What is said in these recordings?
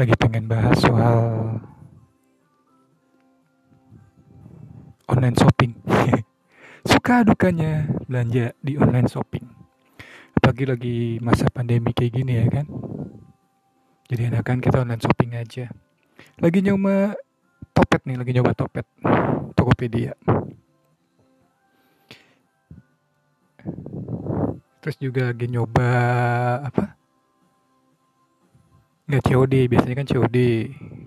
lagi pengen bahas soal online shopping. Suka dukanya belanja di online shopping. Apalagi lagi masa pandemi kayak gini ya kan. Jadi enakan kita online shopping aja. Lagi nyoba Topet nih, lagi nyoba Topet. Tokopedia. Terus juga lagi nyoba apa? Nggak COD, biasanya kan COD.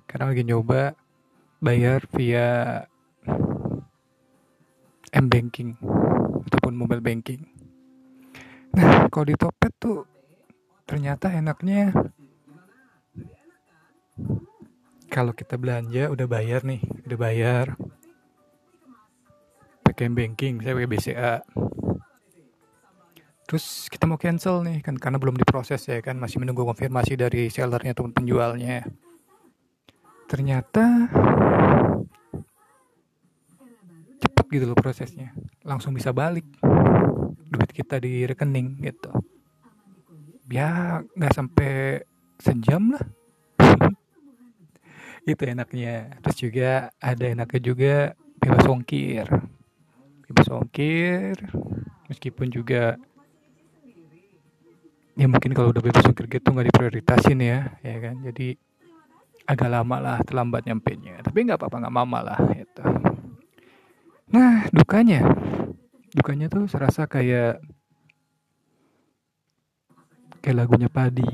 Karena lagi nyoba bayar via M-banking ataupun mobile banking. Nah, kalau di Topet tuh ternyata enaknya kalau kita belanja udah bayar nih, udah bayar pakai banking, saya pakai BCA. Terus kita mau cancel nih kan karena belum diproses ya kan masih menunggu konfirmasi dari sellernya ataupun penjualnya. Ternyata cepet gitu loh prosesnya, langsung bisa balik duit kita di rekening gitu. Ya nggak sampai sejam lah. itu enaknya. Terus juga ada enaknya juga bebas ongkir. Bebas ongkir meskipun juga ya mungkin kalau udah bebas ongkir gitu nggak diprioritasin ya ya kan? Jadi agak lama lah terlambat nyampe nya tapi nggak apa-apa nggak mama lah gitu. Nah dukanya. Dukanya tuh serasa kayak kayak lagunya padi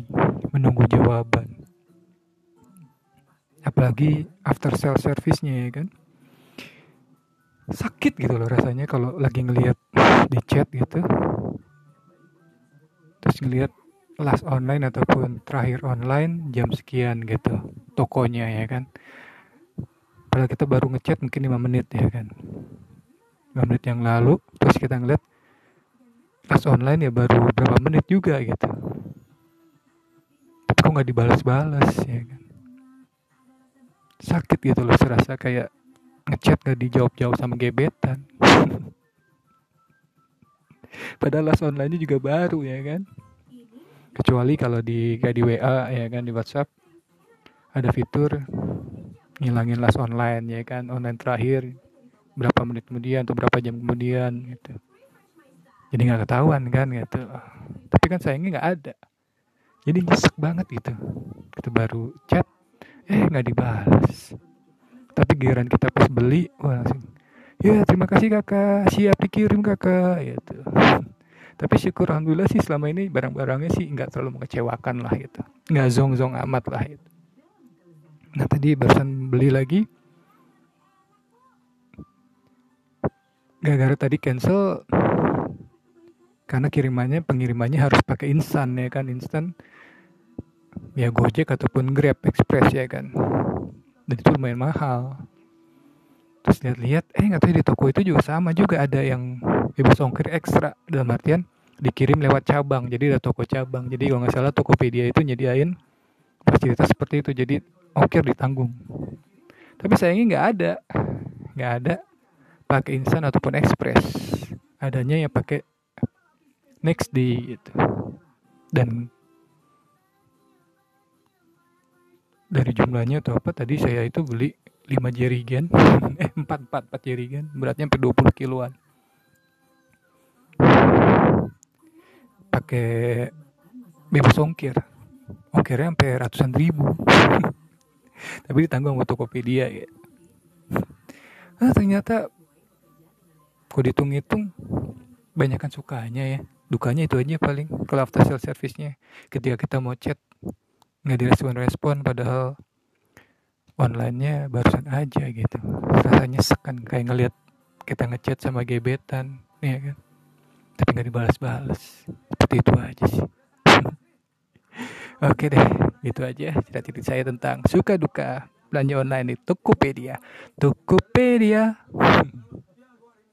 menunggu jawaban. Apalagi after sale service-nya ya kan? Sakit gitu loh rasanya kalau lagi ngelihat di chat gitu ngelihat last online ataupun terakhir online jam sekian gitu tokonya ya kan. Padahal kita baru ngechat mungkin 5 menit ya kan. 5 menit yang lalu terus kita ngeliat last online ya baru berapa menit juga gitu. Tapi kok nggak dibalas-balas ya kan. Sakit gitu loh serasa kayak ngechat gak dijawab-jawab sama gebetan. Padahal last online juga baru ya kan kecuali kalau di kayak di WA ya kan di WhatsApp. Ada fitur ngilangin last online ya kan online terakhir. Berapa menit kemudian atau berapa jam kemudian gitu. Jadi nggak ketahuan kan gitu. Tapi kan sayangnya nggak ada. Jadi nyesek banget gitu kita baru chat eh nggak dibalas. Tapi giliran kita pas beli wah langsung ya terima kasih kakak. Siap dikirim kakak gitu tapi syukur alhamdulillah sih selama ini barang-barangnya sih nggak terlalu mengecewakan lah gitu. Nggak zong-zong amat lah gitu. Nah tadi barusan beli lagi. Gara-gara tadi cancel karena kirimannya pengirimannya harus pakai instan ya kan instan. Ya Gojek ataupun Grab Express ya kan. Dan itu lumayan mahal. Terus lihat-lihat eh nggak tahu di toko itu juga sama juga ada yang bebas ongkir ekstra dalam artian dikirim lewat cabang. Jadi ada toko cabang. Jadi kalau nggak salah Tokopedia itu nyediain fasilitas seperti itu. Jadi ongkir ditanggung. Tapi sayangnya nggak ada. Nggak ada pakai instan ataupun express. Adanya yang pakai next day itu dan dari jumlahnya atau apa tadi saya itu beli 5 jerigen. Eh 4 4 4 jerigen. Beratnya sampai 20 kiloan pakai bebas ongkir ongkirnya sampai ratusan ribu tapi ditanggung sama Tokopedia ya nah, ternyata kok dihitung-hitung banyak kan sukanya ya dukanya itu aja paling kalau after sale service-nya ketika kita mau chat. Nggak direspon-respon padahal online-nya barusan aja gitu rasanya sekan kayak ngelihat kita ngechat sama gebetan ya kan tapi nggak dibalas-balas. Seperti itu aja sih. Oke deh itu aja cerita-cerita saya tentang suka duka belanja online di Tokopedia. Tokopedia